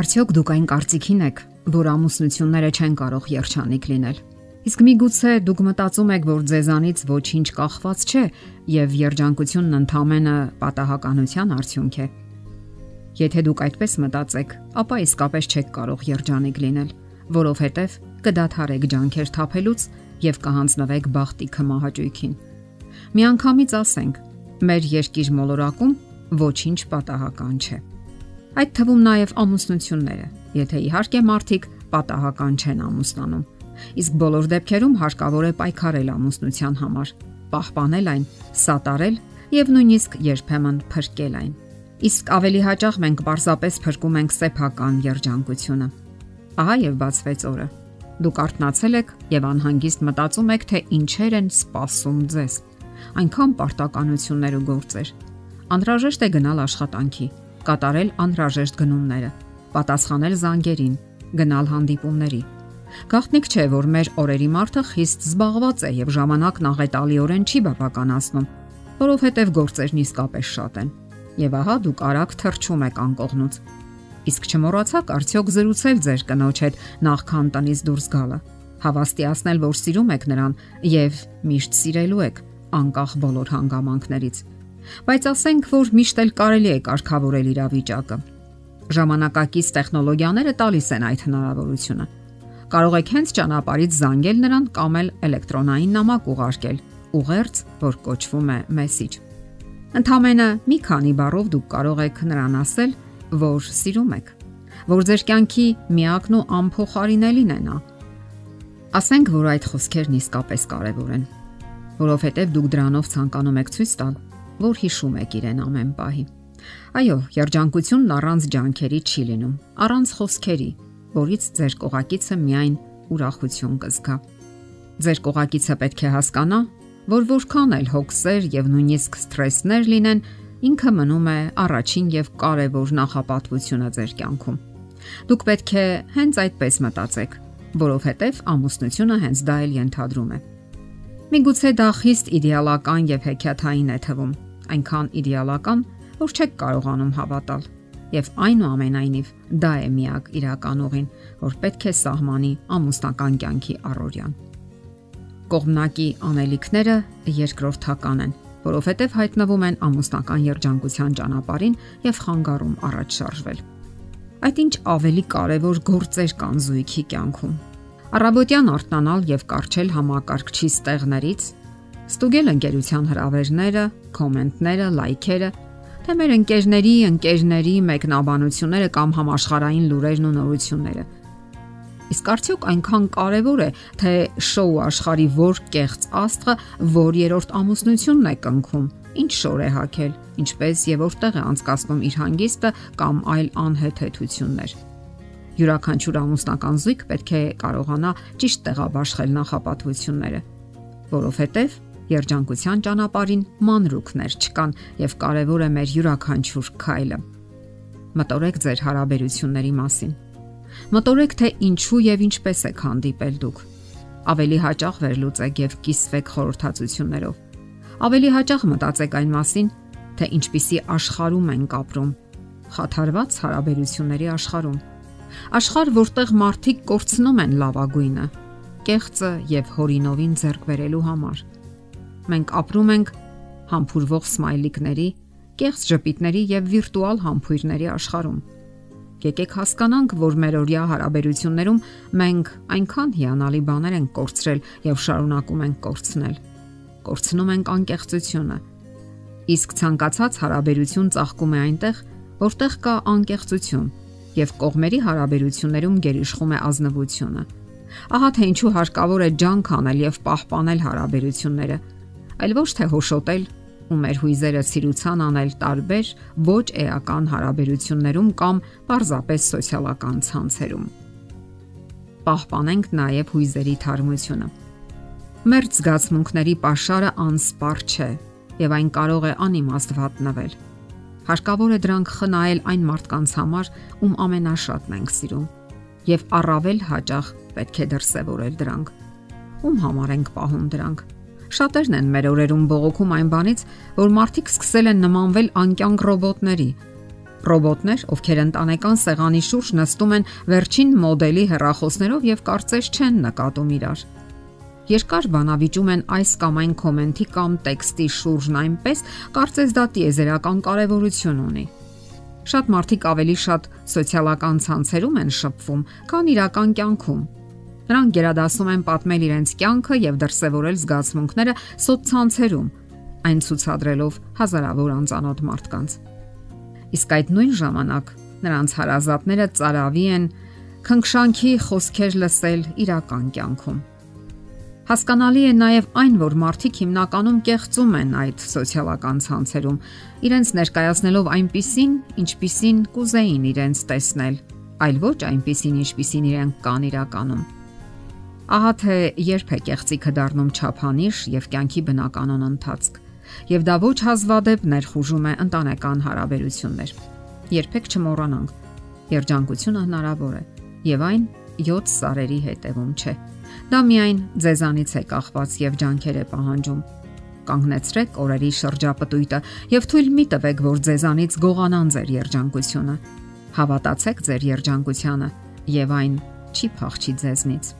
Արդյոք դուք այն կարծիքին եք, որ ամուսնությունները չեն կարող երջանիկ լինել։ Իսկ միգուցե դուք մտածում եք, որ ձեզանից ոչինչ կախված չէ եւ երջանկությունն ընդհանրապես պատահականության արդյունք է։ Եթե դուք այդպես մտածեք, ապա իսկապես չեք կարող երջանիկ լինել, որովհետեւ կդադարեք ջանքեր թափելուց եւ կհանձնվեք բախտի քմահաճույքին։ Միանգամից ասենք, մեր երկիր մոլորակում ոչինչ պատահական չէ այդ թվում նաև ամուսնությունները, եթե իհարկե մարդիկ պատահական չեն ամուսնանում։ Իսկ բոլոր դեպքերում հարկավոր է պայքարել ամուսնության համար, պահպանել այն, սատարել եւ նույնիսկ երբեմն փրկել այն։ Իսկ ավելի հաճախ մենք պարզապես փրկում ենք սեփական երջանկությունը։ Ահա եւ բացվեց օրը։ Դուք արթնացել եք եւ անհանգիստ մտածում եք, թե ինչեր են սպասում ձեզ։ Այնքան պարտականություններ ու գործեր։ Անհրաժեշտ է գնալ աշխատանքի, կատարել անհրաժեշտ գնումները, պատասխանել զանգերին, գնալ հանդիպումների։ Գաղտնիք չէ, որ մեր օրերի մարդը խիստ զբաղված է եւ ժամանակն աղետալիորեն չի բավականացնում, որովհետեւ գործերն իսկապես շատ են։ Եվ ահա դուք արագ թրջում եք անկողնուց։ Իսկ չմոռացաք արդյոք զրուցել ձեր կնոջ հետ նախքան տնից դուրս գալը։ Հավաստիացնել, որ սիրում եք նրան եւ միշտ սիրելու եք, անկախ բոլոր հանգամանքներից բայց ասենք, որ միշտ էլ կարելի է կարգավորել իրավիճակը։ Ժամանակակից տեխնոլոգիաները տալիս են այդ հնարավորությունը։ Կարող եք հենց ճանապարհից զանգել նրան կամ էլ էլեկտրոնային նամակ ուղարկել, ուղերձ, որ կոչվում է մեսիջ։ Ընթամենը մի քանի բառով դուք կարող եք նրան ասել, որ սիրում եք, որ ձեր կյանքի միակն ու անփոխարինելին է նա։ Ասենք, որ այդ խոսքերն իսկապես կարևոր են, որովհետև դուք դրանով ցանկանում եք ցույց տալ, որ հիշում եք իրեն ամեն պահի։ Այո, երջանկությունն առանց ջանքերի չի լինում, առանց խոսքերի, որից ձեր կողակիցը միայն ուրախություն կզգա։ Ձեր կողակիցը պետք է հասկանա, որ որքան էլ հոգսեր եւ նույնիսկ սթրեսներ լինեն, ինքը մնում է առաջին եւ կարևոր նախապատվությունը ձեր կյանքում։ Դուք պետք է հենց այդպես մտածեք, որովհետեւ ամուսնությունը հենց դա էլ ենթադրում է։ Միգուցե դա խիստ իդեալական եւ հեքիաթային է թվում, այնքան իդեալական, որ չեք կարողանում հավատալ։ Եվ այնուամենայնիվ դա է միակ իրական ուղին, որ պետք է սահմանի ամուսնական կյանքի առօրյան։ Կողմնակի անելիքները երկրորդական են, որովհետև հայտնվում են ամուսնական երջանկության ճանապարհին եւ խանգարում առաջ շարժվել։ Այդ ինչ ավելի կարևոր գործեր կան զույգի կյանքում։ Առավոտյան արթնանալ եւ կարճել համակարգչի ստեղներից ստուգել ընկերության հրավերները, կոմենտները, լայքերը, թե մեր ընկերների, ընկերների մեկնաբանությունները կամ համաշխարային լուրերն ու նորությունները։ Իսկ արդյոք այնքան կարևոր է, թե շոու աշխարի որ կեղծ աստղը որ երրորդ ամուսնությունն է կնքում, ինչ շոր է հակել, ինչպես եւ որտեղ է անցկացնում իր հանգիստը կամ այլ անհեթեթություններ։ Յուրաքանչյուր ամուսնական զույգ պետք է կարողանա ճիշտ տեղաբաշխել նախապատվությունները, որովհետև Երջանկության ճանապարհին մանրուքներ չկան եւ կարեւոր է մեր յուրաքանչյուր քայլը։ Մտորեք ձեր հարաբերությունների մասին։ Մտորեք թե ինչու եւ ինչպես եք հանդիպել դուք։ Ավելի հաճախ վերլուծեք եւ կիսվեք խորհրդածություններով։ Ավելի հաճախ մտածեք այն մասին, թե ինչպիսի աշխարհում ենք ապրում։ Խաթարված հարաբերությունների աշխարհում։ Աշխարհ, որտեղ մարդիկ կորցնում են լավագույնը, կեղծը եւ հորինովին ձեռք բերելու համար մենք ապրում ենք համբուրվող սմայլիկների, կեղծ ժպիտների եւ վիրտուալ համբույրների աշխարհում։ Եկեք հասկանանք, որ մեր օրյա հարաբերություններում մենք այնքան հիանալի բաներ ենք կորցրել եւ շարունակում ենք կորցնել։ Կորցնում ենք անկեղծությունը։ Իսկ ցանկացած հարաբերություն ծաղկում է այնտեղ, որտեղ կա անկեղծություն եւ կողմերի հարաբերություններում գերիշխում է ազնվությունը։ Ահա թե ինչու հարկավոր է ջանք անել եւ պահպանել հարաբերությունները այլ ոչ թե հոշոտել ու մեր հույզերը ցիրուցան անել տարբեր ոչ էական հարաբերություններում կամ պարզապես սոցիալական ցանցերում։ Պահպանենք նաև հույզերի թարմությունը։ Մեր զգացմունքների pašարը անսպար չէ եւ այն կարող է անիմաստ վատնվել։ Հարկավոր է դրանք խնայել այն մարդկանց համար, ում ամենաշատն ենք սիրում, եւ առավել հաճախ պետք է դրսևորել դրանք։ Ում համար ենք պահում դրանք Շատերն են մեր օրերում բողոքում այն բանից, որ մարդիկ սկսել են նմանվել անկյանք ռոբոտների։ Ռոբոտներ, ովքեր ընտանեկան սեղանի շուրջ նստում են վերջին մոդելի հեռախոսներով եւ կարծես չեն նկատում իրար։ Երկար բանավիճում են այս կամ այն կոմենտի կամ տեքստի շուրջն այնպես, կարծես դա տիեզերական կարևորություն ունի։ Շատ մարդիկ ավելի շատ սոցիալական ցանցերում են շփվում, քան իրական կյանքում։ Նրանք գերադասում են պատմել իրենց կյանքը եւ դրսեւորել զգացմունքները սոցցանցերում, այն ցուցադրելով հազարավոր անծանոթ մարդկանց։ Իսկ այդ նույն ժամանակ նրանց հարազատները ծարավի են քնքշանքի խոսքեր լսել իրական կյանքում։ Հասկանալի է նաև այն, որ մարդիկ հիմնականում կեղծում են այդ սոցիալական ցանցերում, իրենց ներկայացնելով այնպիսին, ինչպիսին կուզեին իրենց տեսնել, այլ ոչ այնպիսին, ինչպիսին իրենք կան իրականում։ Ահա թե երբ է կեղծիքը դառնում չափանիշ եւ կյանքի բնականon ընթացք, եւ դա ոչ հազվադեպ ներխուժում է ընտանեկան հարաբերություններ։ Երբեք չմոռանանք, երջանկությունը հնարավոր է եւ այն 7 սարերի հետևում չէ։ Դա միայն ձեզանից է կախված եւ ջանքեր է պահանջում։ Կանգնեցրեք օրերի շրջապտույտը եւ թույլ մի տվեք, որ ձեզանից գողանան ձեր երջանկությունը։ Հավատացեք ձեր երջանկությանը եւ այն չի փախչի ձեզնից։